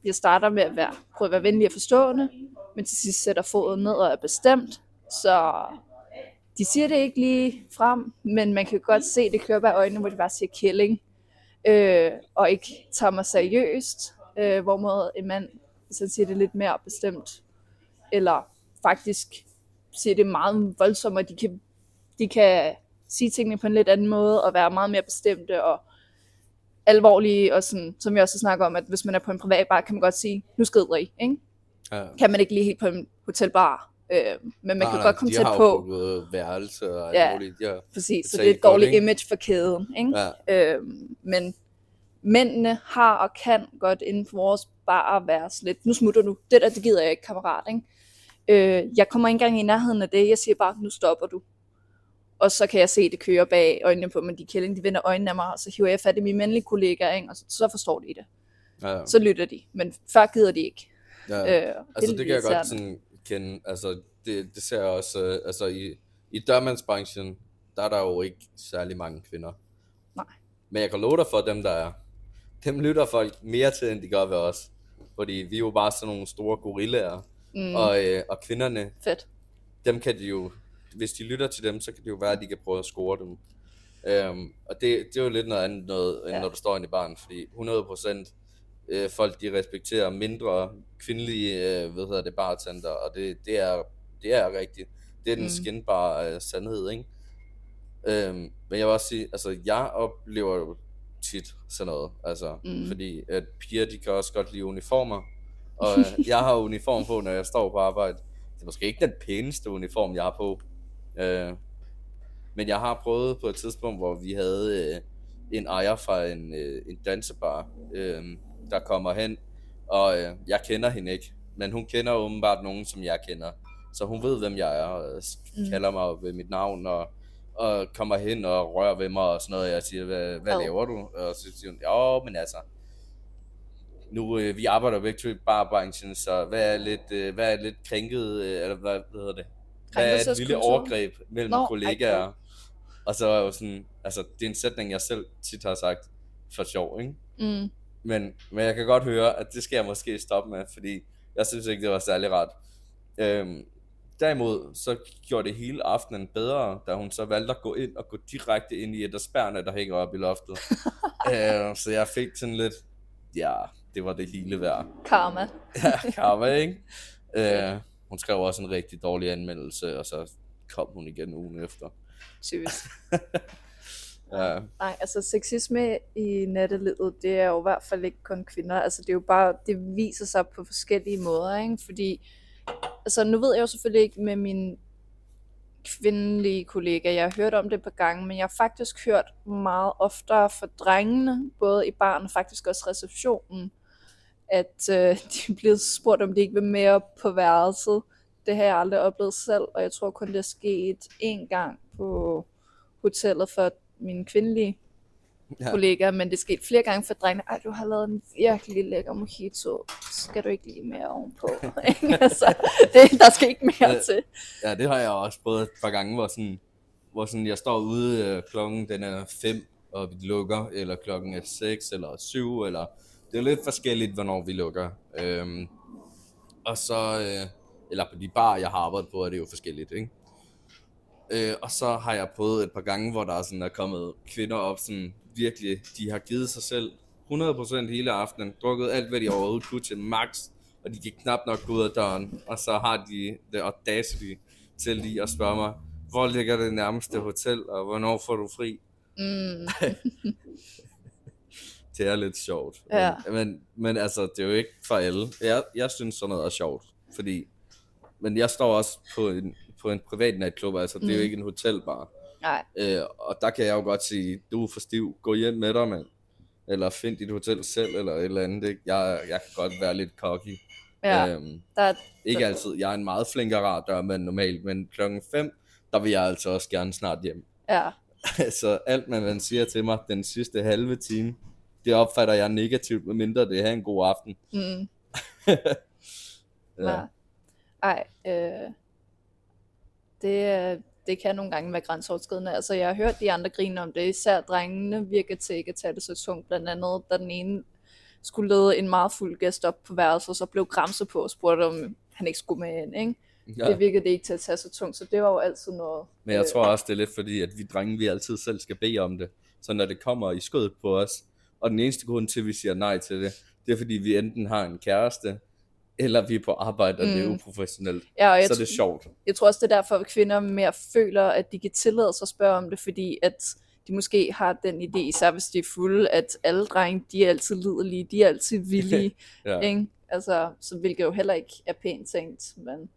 jeg starter med at være, prøve at være venlig og forstående, men til sidst sætter foden ned og er bestemt, så de siger det ikke lige frem, men man kan godt se, det kører bag øjnene, hvor de bare siger killing, øh, og ikke tager mig seriøst, øh, hvorimod en mand så siger det lidt mere bestemt, eller faktisk siger det meget voldsomt, og de kan, de kan sige tingene på en lidt anden måde, og være meget mere bestemte, og alvorlige, og sådan, som jeg også snakker om, at hvis man er på en privat bar, kan man godt sige, nu skrider I, ikke? ja. Kan man ikke lige helt på en hotelbar, øh, men man Nej, kan nej, godt komme de tæt på, booket værelse og Ja. muligt. Ja. præcis, så det er et godt, dårligt ikke? image for kæden, ikke? Ja. Øhm, men mændene har og kan godt inden for vores bar være sådan lidt, nu smutter du, det der, det gider jeg ikke, kammerat, ikke? Øh, jeg kommer ikke engang i nærheden af det, jeg siger bare, nu stopper du. Og så kan jeg se det køre bag øjnene på mig, de kælling, de vender øjnene af mig, og så hiver jeg fat i mine mandlige kollegaer, ikke? og så, så forstår de det. Ja. Så lytter de, men før gider de ikke. ja. Øh, og Altså er det kan jeg godt sådan kende, altså det, det ser jeg også, øh, altså i, i dørmandsbranchen, der er der jo ikke særlig mange kvinder. Nej. Men jeg kan love dig for dem, der er. Dem lytter folk mere til, end de gør ved os. Fordi vi er jo bare sådan nogle store gorillaer. Mm, Og, øh, og kvinderne, fedt. dem kan de jo, hvis de lytter til dem, så kan det jo være, at de kan prøve at score dem. Øhm, og det, det er jo lidt noget andet, noget, end Ja. når du står inde i baren, fordi 100% øh, folk, de respekterer mindre kvindelige, øh, hvad hedder det, bartender, og det, det, er, det er rigtigt. Det er den Mm. skinbare øh, sandhed, ikke? Øhm, men jeg vil også sige, altså jeg oplever jo tit sådan noget, altså, Mm. fordi at piger, de kan også godt lide uniformer, og øh, jeg har uniform på, når jeg står på arbejde. Det er måske ikke den pæneste uniform, jeg har på, øh, men jeg har prøvet på et tidspunkt, hvor vi havde øh, en ejer fra en, øh, en dansebar, øh, der kommer hen, og øh, jeg kender hende ikke, men hun kender åbenbart nogen, som jeg kender. Så hun ved, hvem jeg er, og Mm. kalder mig ved mit navn, og, og kommer hen og rører ved mig og sådan noget. Jeg siger, hvad, hvad Ad. laver du? Og så siger hun, ja, men altså, nu, øh, vi arbejder begge to i barbranchen, så hvad er lidt, øh, hvad er lidt krænket, øh, eller hvad, hvad hedder det? Hvad er et lille overgreb mellem Nå, kollegaer? okay. Og så er jeg jo sådan, altså det er en sætning, jeg selv tit har sagt for sjov, ikke? Mm, Men, men jeg kan godt høre, at det skal jeg måske stoppe med, fordi jeg synes ikke, det var særlig rart. Øhm, derimod, så gjorde det hele aftenen bedre, da hun så valgte at gå ind og gå direkte ind i et af spærne, der hænger op i loftet. øh, så jeg fik sådan lidt, ja, det var det hele værd. karma. Ja, karma, ikke? Øh, hun skrev også en rigtig dårlig anmeldelse, og så kom hun igen ugen efter. Typisk. Ja, Nej, altså sexisme i nattelivet, det er jo i hvert fald ikke kun kvinder. Altså det er jo bare, det viser sig på forskellige måder, ikke? Fordi, altså nu ved jeg jo selvfølgelig ikke med min kvindelige kollega, jeg har hørt om det et par gange, men jeg har faktisk hørt meget oftere fra drengene, både i barn og faktisk også receptionen, at øh, de er blevet spurgt, om de ikke vil med op på værelset, det har jeg aldrig oplevet selv, og jeg tror kun, det er sket én gang på hotellet for mine kvindelige ja. kollegaer, men det er sket flere gange for drengene. Ej, du har lavet en virkelig lækker mojito. Skal du ikke lige mere ovenpå? altså, det, der skal ikke mere Ja. til. Ja, det har jeg også prøvet et par gange, hvor, sådan, hvor sådan, jeg står ude, øh, klokken den er 5, og vi lukker, eller klokken er 6 eller 7, eller det er lidt forskelligt, hvornår vi lukker. Øhm, og så, øh, eller på de bar, jeg har arbejdet på, er det jo forskelligt, ikke? Øh, og så har jeg prøvet et par gange, hvor der er, sådan, er kommet kvinder op, sådan virkelig, de har givet sig selv 100% hele aftenen, drukket alt, hvad de overhovedet kunne til max, og de kan knap nok ud af døren, og så har de det audacity til lige at spørge mig, hvor ligger det nærmeste hotel, og hvornår får du fri? Mm. Det er lidt sjovt. Ja. Men, men, men altså, det er jo ikke for alle. Jeg, jeg synes sådan noget er sjovt, fordi... Men jeg står også på en, på en privat natklub, altså det er jo Mm. ikke en hotelbar. Nej, Øh, og der kan jeg jo godt sige, du er for stiv, gå hjem med dig, mand. Eller find dit hotel selv, eller et eller andet. Ikke? Jeg, jeg kan godt være lidt cocky. ja, Øhm, der er, ikke altid. Jeg er en meget flink og rar dørmand normalt, men klokken 5, der vil jeg altså også gerne snart hjem. ja, så alt, hvad man siger til mig den sidste halve time, det opfatter jeg negativt, medmindre det er en god aften. mm, Ja. ja. Ej, øh, det, øh, det kan nogle gange være grænseoverskridende. Altså, jeg har hørt de andre grine om det. Især drengene virker til ikke at tage det så tungt. Blandt andet, da den ene skulle lede en meget fuld gæst op på værelset, og så blev græmset på og spurgte, om han ikke skulle med ind. Ikke? Ja. Det virkede det ikke til at tage så tungt, så det var jo altid noget. Men jeg øh, tror også, det er lidt fordi, at vi drenge, vi altid selv skal bede om det. Så når det kommer i skødet på os, og den eneste grund til, at vi siger nej til det, det er fordi, vi enten har en kæreste, eller vi er på arbejde, og mm. det er uprofessionelt. Ja, og jeg, Så er det sjovt. jeg tror også, det er derfor, at kvinder mere føler, at de kan tillade sig at spørge om det, fordi at de måske har den idé, især hvis de er fulde, at alle drenge, de er altid lidelige, de er altid villige, Ja. ikke? Altså, så hvilket jo heller ikke er pænt tænkt, men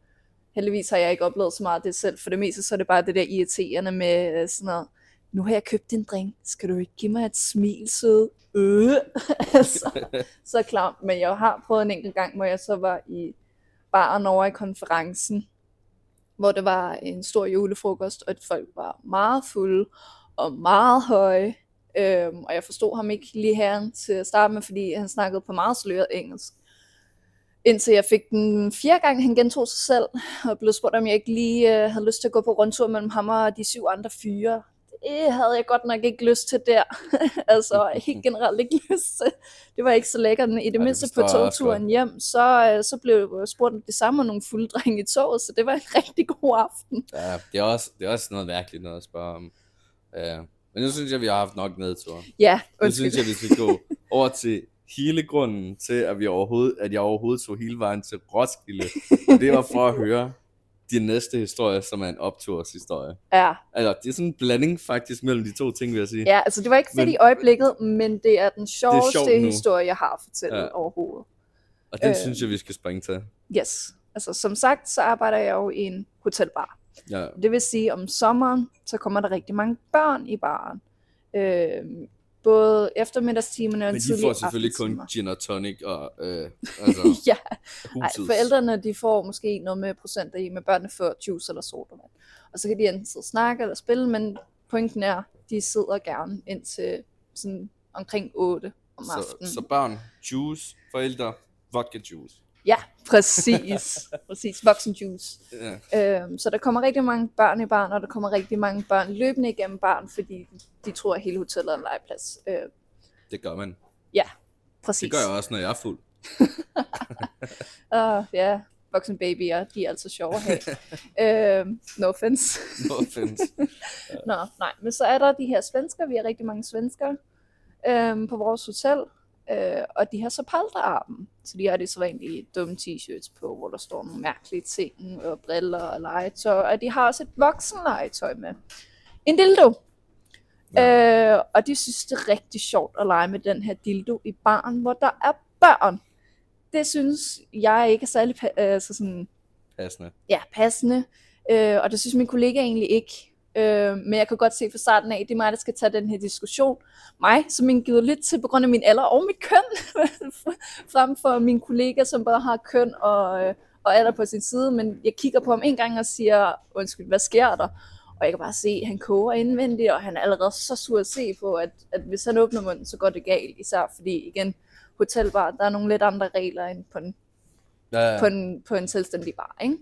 heldigvis har jeg ikke oplevet så meget af det selv. For det meste så er det bare det der irriterende med øh, sådan noget, nu har jeg købt en drink, skal du ikke give mig et smil, søde? Øh. altså, så klart. Men jeg har prøvet en enkelt gang, hvor jeg så var i baren over i konferencen, hvor det var en stor julefrokost, og folk var meget fulde og meget høje. Øhm, og jeg forstod ham ikke lige her til at starte med, fordi han snakkede på meget sløret engelsk. Indtil jeg fik den fjerde gang, han gentog sig selv, og blev spurgt, om jeg ikke lige øh, havde lyst til at gå på rundtur mellem ham og de syv andre fyre. Det havde jeg godt nok ikke lyst til der. altså helt generelt ikke lyst til. Det var ikke så lækkert. I det det mindste på jeg også togturen hjem, så, øh, så blev jeg spurgt om det samme nogle fulde drenge i toget, så det var en rigtig god aften. Ja, det er også, det er også noget mærkeligt noget at spørge om. Ja. Men nu synes jeg, vi har haft nok nedtur. Ja, Nu undskyld. synes jeg, vi skal gå over til hele grunden til, at, vi overhovedet, at jeg overhovedet tog hele vejen til Roskilde. Det var for at høre din næste historie, som er en opturshistorie. Ja, Altså, det er sådan en blanding faktisk mellem de to ting, vil jeg sige. ja, altså det var ikke fedt Men- i øjeblikket, men det er den sjoveste nu. historie, jeg har at fortælle Ja. overhovedet. Og den Øh. synes jeg, vi skal springe til. Yes. Altså som sagt, så arbejder jeg jo i en hotelbar. Ja. Det vil sige, om sommeren, så kommer der rigtig mange børn i baren. Øh, både eftermiddagstimerne og Men de får selvfølgelig kun gin og tonic og øh, altså, Ja, Ej, forældrene de får måske noget med procenter i, men børnene får juice eller sodavand. Og så kan de enten sidde og snakke eller spille, men pointen er, de sidder gerne indtil sådan omkring 8 om så, aftenen. så børn, juice, forældre, vodka juice. Ja, præcis. præcis. Voksen juice. Ja. Øhm, så der kommer rigtig mange børn i barn, og der kommer rigtig mange børn løbende igennem barn, fordi de tror, at hele hotellet er en legeplads. Øh, Det gør man. præcis. Det gør jeg også, når jeg er fuld. Uh, ja, voksen babyer, de er altså sjove at have. øhm, no offense. No offense. Nå, nej, men så er der de her svensker, vi har rigtig mange svensker øhm, på vores hotel, øh, og de har så palterarmen, så de har de så egentlig dumme t-shirts på, hvor der står nogle mærkelige ting, og briller og legetøj, og de har også et voksenlegetøj med. En dildo. Ja. Øh, og de synes, det er rigtig sjovt at lege med den her dildo i baren, hvor der er børn. Det synes jeg ikke er særlig pa- øh, så sådan, Passende. ja, passende. Øh, og det synes min kollega egentlig ikke. Øh, men jeg kan godt se fra starten af, at det er mig, der skal tage den her diskussion. Mig, som jeg givet lidt til på grund af min alder og mit køn, frem for min kollega, som bare har køn og, øh, og er der på sin side, men jeg kigger på ham en gang og siger, undskyld, hvad sker der? Og jeg kan bare se, at han koger indvendigt, og han er allerede så sur at se på, at, at hvis han åbner munden, så går det galt. Især fordi, igen, hotelbar, der er nogle lidt andre regler end på en, Ja, ja. på en, på en selvstændig bar, ikke?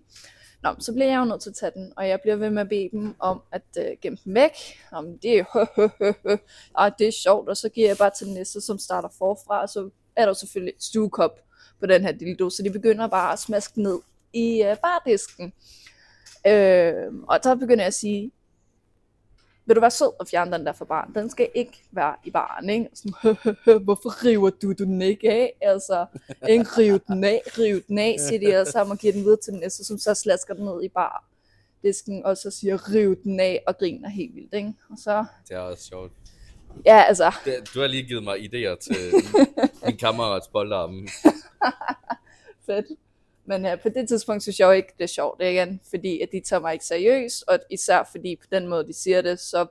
Nå, så bliver jeg jo nødt til at tage den, og jeg bliver ved med at bede dem om at øh, gemme dem væk. Om det er jo, ah, det er sjovt, og så giver jeg bare til den næste, som starter forfra, og så er der selvfølgelig stuekop på den her dildo, så de begynder bare at smaske ned i øh, bardisken. Øh, og der begynder jeg at sige, vil du være sød og fjerne den der fra baren? Den skal ikke være i baren, ikke? Sådan, hvorfor river du den ikke af? Altså, ikke riv den af, riv den af, siger de alle sammen og giver den videre til den næste, som så slasker den ned i bar disken, og så siger, riv den af, og griner helt vildt, ikke? Og så, Det er også sjovt. ja, altså, Det, du har lige givet mig idéer til min kammerats boldarmen. fedt. Men øh, på det tidspunkt synes jeg jo ikke, det er sjovt igen, fordi at de tager mig ikke seriøst, og især fordi på den måde, de siger det, så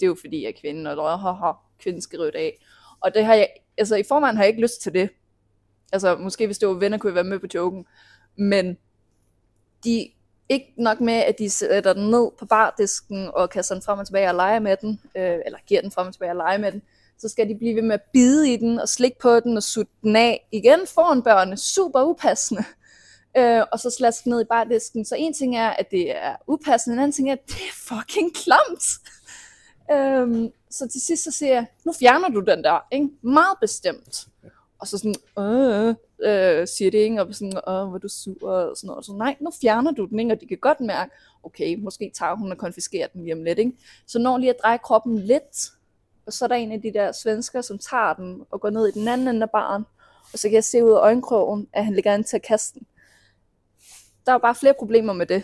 det er jo fordi, jeg er kvinde, og der haha, kvinden skal rydde af. Og det har jeg, altså i forvejen har jeg ikke lyst til det. Altså måske hvis det var venner, kunne jeg være med på joken. Men de ikke nok med, at de sætter den ned på bardisken og kaster den frem og tilbage og leger med den, øh, eller giver den frem og tilbage og leger med den, så skal de blive ved med at bide i den og slikke på den og sutte den af igen foran børnene. Super upassende. Øh, og så slaske ned i bardisken. Så en ting er, at det er upassende, en anden ting er, at det er fucking klamt. øhm, så til sidst så siger jeg, nu fjerner du den der, ikke? Meget bestemt. Og så sådan, øh, øh, siger det, ikke? Og sådan, åh, hvor du sur, og sådan noget. Og så, nej, nu fjerner du den, ikke? Og de kan godt mærke, okay, måske tager hun og konfiskerer den lige om lidt, ikke? Så når lige at dreje kroppen lidt, og så er der en af de der svensker, som tager den og går ned i den anden ende af baren, og så kan jeg se ud af øjenkrogen, at han ligger an til at kaste den. Der er bare flere problemer med det.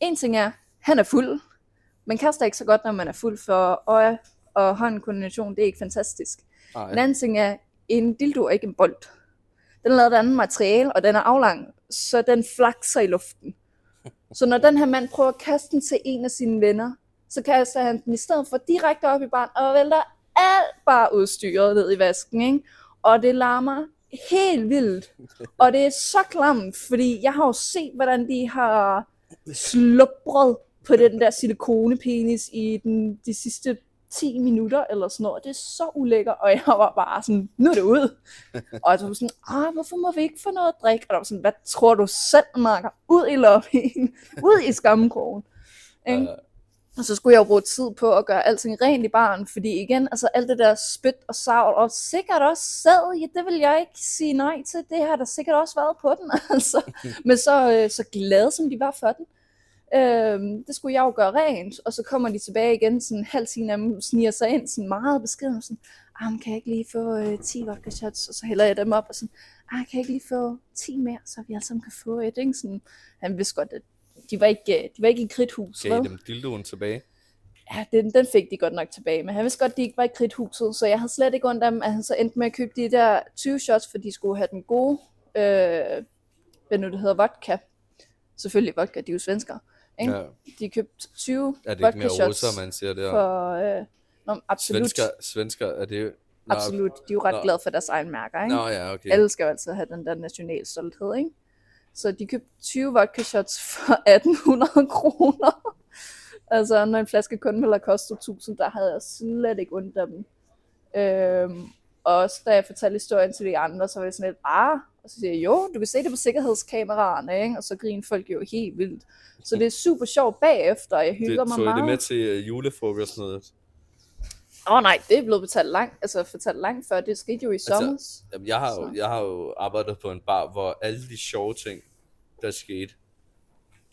En ting er, han er fuld. Man kaster ikke så godt, når man er fuld, for øje og håndkoordination, det er ikke fantastisk. Nej. En anden ting er, en dildo er ikke en bold. Den er lavet af andet materiale, og den er aflang, så den flakser i luften. Så når den her mand prøver at kaste den til en af sine venner, så kaster han den i stedet for direkte op i barn, og vælter alt bare udstyret ned i vasken, ikke? Og det larmer helt vildt. Og det er så klamt, fordi jeg har jo set, hvordan de har slubret på den der silikonepenis i den, de sidste 10 minutter eller sådan noget. Det er så ulækkert, og jeg var bare sådan, nu er det ud. Og jeg var sådan, ah, hvorfor må vi ikke få noget at drikke? Og der var sådan, hvad tror du selv, Marker? Ud i lobbyen, ud i skammekrogen. Ikke? Og så skulle jeg jo bruge tid på at gøre alting rent i baren, fordi igen, altså alt det der spyt og savl, og sikkert også sæd, ja, det vil jeg ikke sige nej til, det har der sikkert også været på den, altså. Men så, øh, så glade som de var for den. Øhm, det skulle jeg jo gøre rent, og så kommer de tilbage igen, sådan en halv time af dem sniger sig ind, sådan meget beskeden, sådan, ah, kan jeg ikke lige få øh, 10 vodka shots, og så hælder jeg dem op, og sådan, ah, kan jeg ikke lige få 10 mere, så vi alle sammen kan få et, ikke? Sådan, han vidste godt, at de var ikke, øh, de var ikke i kridthuset, gav vel? dem dildoen tilbage. Ja, den, den fik de godt nok tilbage, men han vidste godt, at de ikke var i kridthuset, så jeg havde slet ikke ondt af dem, at han så endte med at købe de der 20 shots, for de skulle have den gode, øh, hvad nu det hedder, vodka. Selvfølgelig vodka, de er jo svenskere. Ikke? Ja. De købte 20 Er det ikke vodka mere shots russer, man siger der? for... Øh, nå, absolut, Svensker, svensker, er det... Absolut. De er jo ret Nå. glade for deres egen mærker, ikke? Nå ja, okay. Alle skal jo altid have den der national stolthed, ikke? Så de købte 20 vodka shots for 1800 kroner. altså, når en flaske kun ville have kostet 1000, der havde jeg slet ikke ondt af dem. Øhm, og også da jeg fortalte historien til de andre, så var det sådan lidt, ah, og så siger jeg, jo, du kan se det på sikkerhedskameraerne, ikke? Og så griner folk jo helt vildt. Så det er super sjovt bagefter, jeg hygger det, mig tog I meget. det med til uh, julefrokosten? Åh oh, nej, det er blevet betalt langt, altså fortalt langt før, det skete jo i sommer. Jamen, jeg, har jo, jeg har jo arbejdet på en bar, hvor alle de sjove ting, der skete,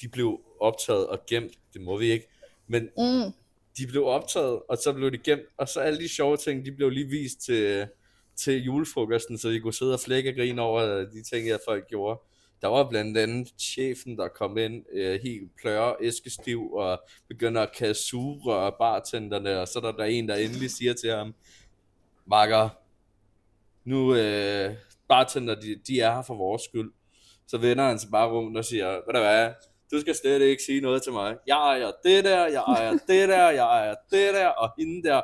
de blev optaget og gemt. Det må vi ikke. Men Mm. de blev optaget, og så blev de gemt, og så alle de sjove ting, de blev lige vist til, til julefrokosten, så vi kunne sidde og flække og grine over de ting, jeg folk gjorde. Der var blandt andet chefen, der kom ind øh, helt pløre, æskestiv, og begynder at kaste af bartenderne, og så er der, der en, der endelig siger til ham, Marker, nu øh, bartender, de, de er her for vores skyld. Så vender han sig bare rundt og siger, hvad der er, du skal slet ikke sige noget til mig. Jeg ejer det der, jeg ejer det der, jeg ejer det der, og hende der,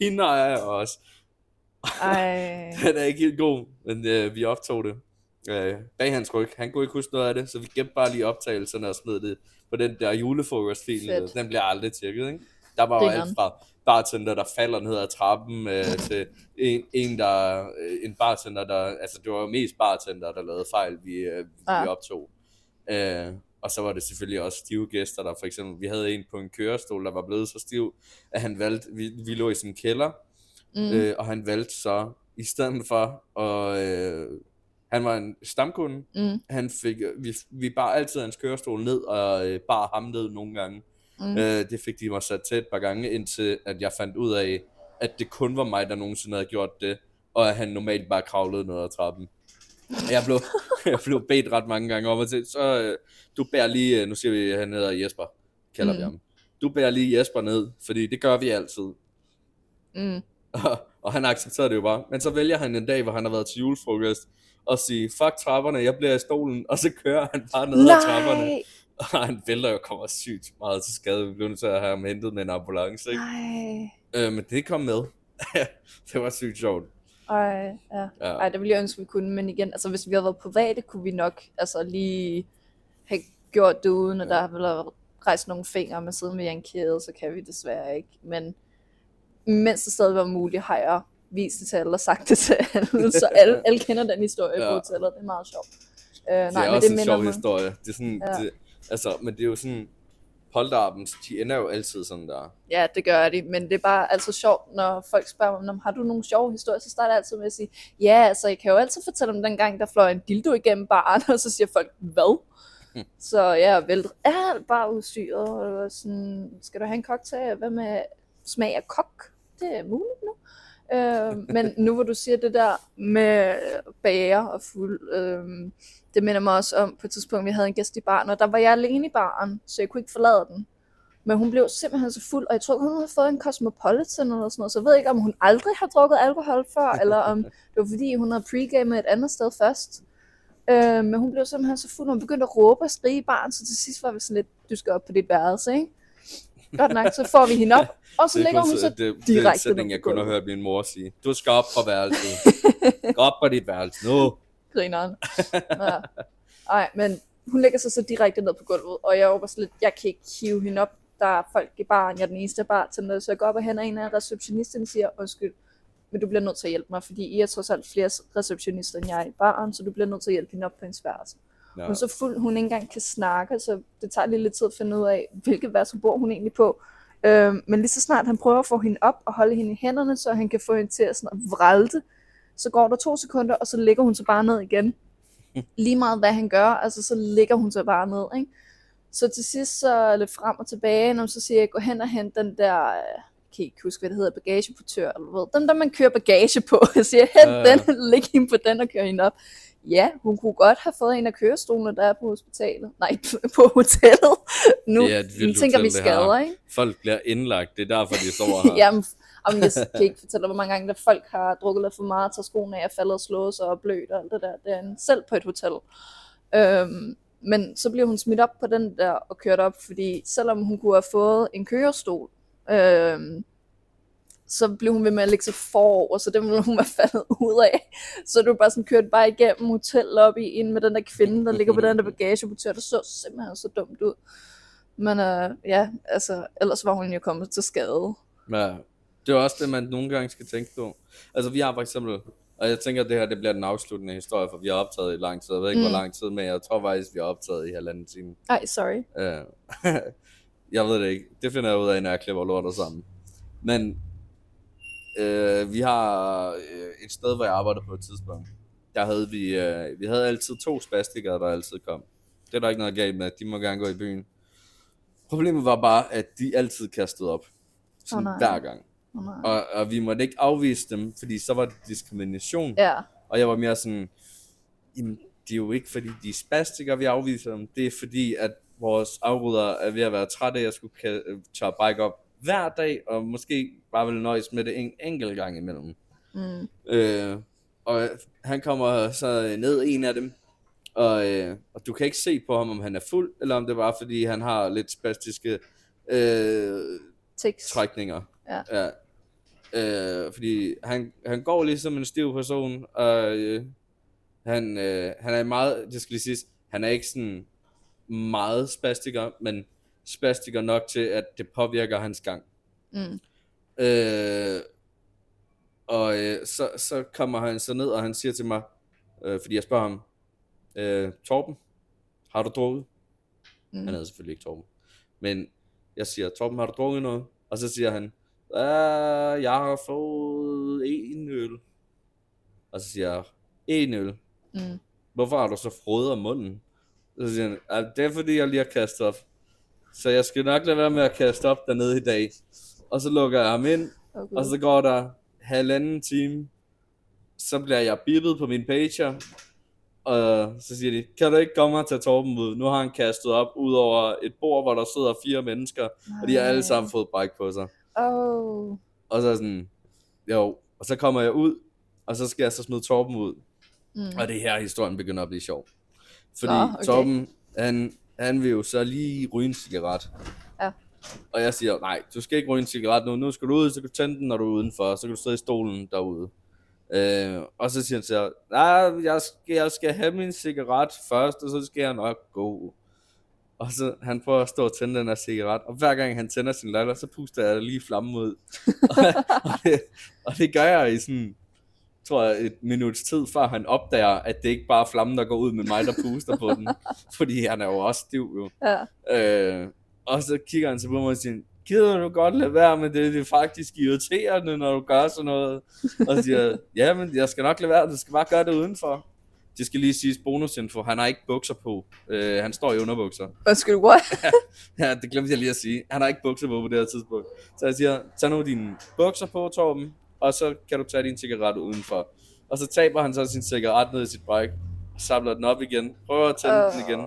hende ejer jeg også. Ej. Den er ikke helt god, men øh, vi optog det. Øh, bag hans ryg. Han kunne ikke huske noget af det, så vi gemte bare lige optagelserne og smed det på den der julefrokostfil. Den bliver aldrig tjekket, ikke? Der var jo alt fra bartender, der falder ned ad trappen, øh, til en, en, der, øh, en bartender, der, altså det var jo mest bartender, der lavede fejl, vi, øh, vi Ja. optog. Øh, og så var det selvfølgelig også stive gæster, der for eksempel, vi havde en på en kørestol, der var blevet så stiv, at han valgte, vi, vi lå i en kælder, Mm. øh, og han valgte så, i stedet for, og øh, han var en stamkunde, Mm. han fik, vi, vi bar altid hans kørestol ned, og øh, bar ham ned nogle gange. Mm. Øh, det fik de mig sat til et par gange, indtil at jeg fandt ud af, at det kun var mig, der nogensinde havde gjort det, og at han normalt bare kravlede ned ad trappen. Jeg blev, jeg blev bedt ret mange gange om at sige, så øh, du bærer lige, øh, nu siger vi, at han hedder Jesper, kalder mm. vi ham. Du bærer lige Jesper ned, fordi det gør vi altid. Mm. Og, og han accepterede det jo bare. Men så vælger han en dag, hvor han har været til julefrokost, og sige, fuck trapperne, jeg bliver i stolen, og så kører han bare ned ad trapperne. Og han vælter jo kommer sygt meget til skade. Vi blev nødt til at have ham hentet med en ambulance, ikke? nej. Øh, men det kom med. det var sygt sjovt. Ej, ja. Ja. Ej, det ville jeg ønske, vi kunne, men igen, altså hvis vi havde været private, kunne vi nok altså lige have gjort det uden, at Ja. der ville have rejst nogle fingre, men siden vi er en kæde, så kan vi desværre ikke. Men mens det stadig var muligt, har jeg vist det til alle og sagt det til alle, så alle, alle kender den historie ja. På hotellet, det er meget sjovt. Øh, Det nej, er men også det en sjov mig. historie. Det er sådan, Ja. det, altså, men det er jo sådan, polterappen, de ender jo altid sådan der. Ja, det gør de, men det er bare altid sjovt, når folk spørger mig, "Nå, har du nogle sjove historier, så starter jeg altid med at sige, ja, altså jeg kan jo altid fortælle om den gang, der fløj en dildo igennem baren, og så siger folk, hvad? Så ja, vel, ja, bare udstyret, og det sådan, skal du have en cocktail? Hvad med smag af kok? Det er muligt nu. Øh, men nu hvor du siger det der med bager og fuld, øh, det minder mig også om på et tidspunkt, vi havde en gæst i baren, og der var jeg alene i baren, så jeg kunne ikke forlade den. Men hun blev simpelthen så fuld, og jeg tror, hun havde fået en Cosmopolitan eller sådan noget, så jeg ved ikke, om hun aldrig har drukket alkohol før, eller om det var fordi, hun havde pregamet et andet sted først. Øh, men hun blev simpelthen så fuld, og hun begyndte at råbe og skrige i baren, så til sidst var vi sådan lidt, du skal op på dit værelse, ikke? Godt nok, så får vi hende op, og så er kun hun så det, det er direkte sætning, jeg kun har hørt min mor sige. Du skal op på værelset. Gå op på dit værelse nu. grineren. Ja. Ej, men hun lægger sig så direkte ned på gulvet, og jeg var lidt, jeg kan ikke hive hende op. Der er folk i baren, jeg er den eneste bartender, så jeg går op og henter en af receptionisterne og siger, undskyld, men du bliver nødt til at hjælpe mig, fordi I er trods alt flere receptionister, end jeg er i baren, så du bliver nødt til at hjælpe hende op på hendes værelse. Ja. Hun er så fuld, hun ikke engang kan snakke, så det tager lige lidt tid at finde ud af, hvilket værelse bor hun egentlig på. Øhm, men lige så snart han prøver at få hende op og holde hende i hænderne, så han kan få hende til at, sådan at vralte, så går der to sekunder, og så ligger hun så bare ned igen. Lige meget hvad han gør, altså så ligger hun så bare ned, ikke? Så til sidst så lidt frem og tilbage, når så siger jeg, gå hen og hent den der, øh, kan ikke huske, hvad det hedder, bagageportør, eller hvad, den der man kører bagage på. Jeg siger, hent Ja, ja. den, læg hende på den og kør hende op. Ja, hun kunne godt have fået en af kørestolene, der er på hospitalet. Nej, på hotellet. Nu Det er et tænker vi hotel, skader, ikke? Folk bliver indlagt. Det er derfor, de står her. Jamen, jamen, jeg kan ikke fortælle hvor mange gange der folk har drukket lidt for meget, tager skoene af, faldet og slået sig og blødt og alt det der. Det er en selv på et hotel. Øhm, men så bliver hun smidt op på den der og kørt op, fordi selvom hun kunne have fået en kørestol, øhm, så blev hun ved med at lægge sig forover, så det ville hun være faldet ud af. Så du bare sådan kørt bare igennem hotellobby ind med den der kvinde, der ligger på den der bagageportør, der så simpelthen så dumt ud. Men øh, ja, altså, ellers var hun jo kommet til skade. Ja, det er også det, man nogle gange skal tænke på. Altså, vi har for eksempel, og jeg tænker, at det her det bliver den afsluttende historie, for vi har optaget i lang tid. Jeg ved ikke, mm. Hvor lang tid, men jeg tror faktisk, vi har optaget i halvanden time. Ej, sorry. Uh, jeg ved det ikke. Det finder jeg ud af, når jeg klipper lortet sammen. Men uh, vi har uh, et sted, hvor jeg arbejdede på et tidspunkt. Der havde vi, uh, vi havde altid to spastikere, der altid kom. Det er der ikke noget galt med. De må gerne gå i byen. Problemet var bare, at de altid kastede op. Sådan nej. hver gang. Oh, nej. Og, og vi måtte ikke afvise dem, fordi så var det diskrimination. Ja, Og jeg var mere sådan, jamen, det er jo ikke fordi, de er spastikere, vi afviser dem. Det er fordi, at vores afrydder er ved at være trætte af at skulle ka- tørre bike op hver dag, og måske bare vil nøjes med det en enkelt gang imellem. mm. Øh, og han kommer så ned en af dem, og, øh, og du kan ikke se på ham, om han er fuld, eller om det var fordi, han har lidt spastiske øh, trækninger. Ja. ja. Øh, fordi han, han går ligesom en stiv person, og, øh, Han, øh, han er meget, det skal lige siges, han er ikke sådan meget spastiker, men spastiker nok til, at det påvirker hans gang. Mm. Øh, og øh, så, så kommer han så ned, og han siger til mig, øh, fordi jeg spørger ham, øh, Torben, har du drukket? Mm. Han hedder selvfølgelig ikke Torben. Men jeg siger, Torben, har du drukket noget? Og så siger han, jeg har fået en øl. Og så siger jeg, en øl. Mm. Hvorfor har du så frået om munden? Så siger han, "Ah, det er fordi, jeg lige har kastet op. Så jeg skal nok lade være med at kaste op dernede i dag. Og så lukker jeg ham ind, Okay. og så går der halvanden time. Så bliver jeg bippet på min pager. Og så siger de, kan du ikke komme og tage Torben ud? Nu har han kastet op ud over et bord, hvor der sidder fire mennesker. Og de har alle sammen fået bræk på sig. Oh. Og så sådan, jo. Og så kommer jeg ud, og så skal jeg så smide Torben ud. Mm. Og det er her, historien begynder at blive sjov. Fordi okay. okay. Torben, han, han vil jo så lige ryge en cigaret. Ja. Og jeg siger, nej, du skal ikke ryge en cigaret nu. Nu skal du ud, så kan du tænde den, når du er udenfor. Så kan du sidde i stolen derude. Øh, og så siger han så, nej, jeg skal, jeg skal have min cigaret først, og så skal jeg nok gå. Og så han prøver at stå og tænde den her cigaret, og hver gang han tænder sin laller, så puster jeg lige flammen ud. og, det, og det gør jeg i sådan, tror jeg, et minuts tid, før han opdager, at det ikke bare er flammen, der går ud med mig, der puster på den. Fordi han er jo også stiv, jo. Ja. Øh, og så kigger han så på mig og siger, gider du godt lade være med det, det er faktisk irriterende, når du gør sådan noget. Og siger ja, men jeg skal nok lade være, du skal bare gøre det udenfor. Det skal lige siges bonusinfo, han har ikke bukser på. Øh, han står i underbukser. Undskyld, what? Ja, det glemte jeg lige at sige. Han har ikke bukser på på det her tidspunkt. Så jeg siger, tag nu dine bukser på, Torben, og så kan du tage din cigaret udenfor. Og så taber han så sin cigaret ned i sit og samler den op igen, prøver at tænde den igen,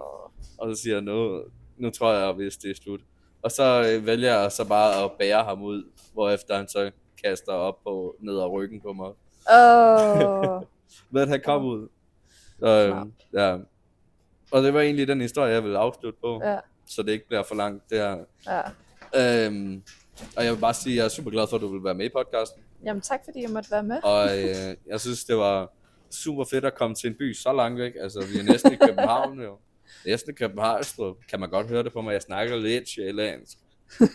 og så siger jeg, nu, nu tror jeg, hvis det er slut. Og så øh, vælger jeg så bare at bære ham ud, hvorefter han så kaster op på, ned ad ryggen på mig. Åh. Lad han komme ud. Så, øh, Smart. ja. Og det var egentlig den historie, jeg ville afslutte på, Ja, så det ikke bliver for langt. Det her. ja. Øhm, og jeg vil bare sige, at jeg er super glad for, at du vil være med i podcasten. Jamen tak, fordi jeg måtte være med. Og øh, jeg synes, det var super fedt at komme til en by så langt væk. Altså, vi er næsten i København jo. Næsten i København, kan man godt høre det på mig. Jeg snakker lidt sjællandsk.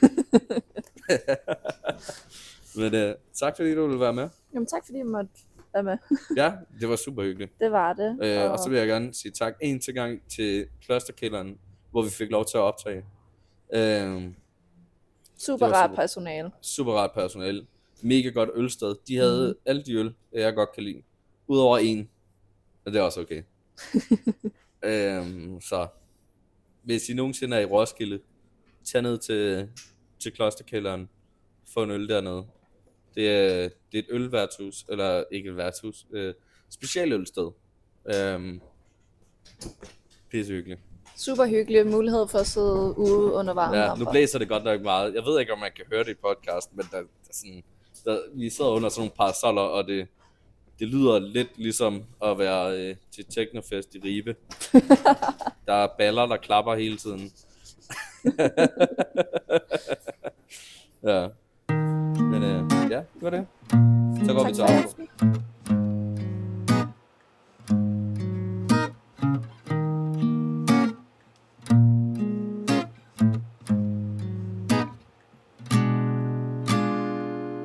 Men øh, tak fordi du ville være med. Jamen tak, fordi jeg måtte være med. Ja, det var super hyggeligt. Det var det. Øh, og så vil jeg gerne sige tak en til gang til klosterkælderen, hvor vi fik lov til at optage. Øh, super rart super. personale. super rart personale. Mega godt ølsted. De havde mm. alle de øl, jeg godt kan lide. Udover en. Og det er også okay. øhm, så hvis I nogensinde er i Roskilde, tag ned til, til klosterkælderen. Få en øl dernede. Det er, det er et ølværtshus, eller ikke et værtshus, øh, specialølsted. Øhm, pisse hyggeligt. Super hyggelig mulighed for at sidde ude under varme Ja, nu blæser det godt nok meget. Jeg ved ikke, om man kan høre det i podcasten, men der, der, er sådan, der, vi sidder under sådan nogle parasoller, og det, det lyder lidt ligesom at være øh, til Teknofest i Ribe. der er baller, der klapper hele tiden. ja. Men øh, ja, det var det. Så går vi til aften.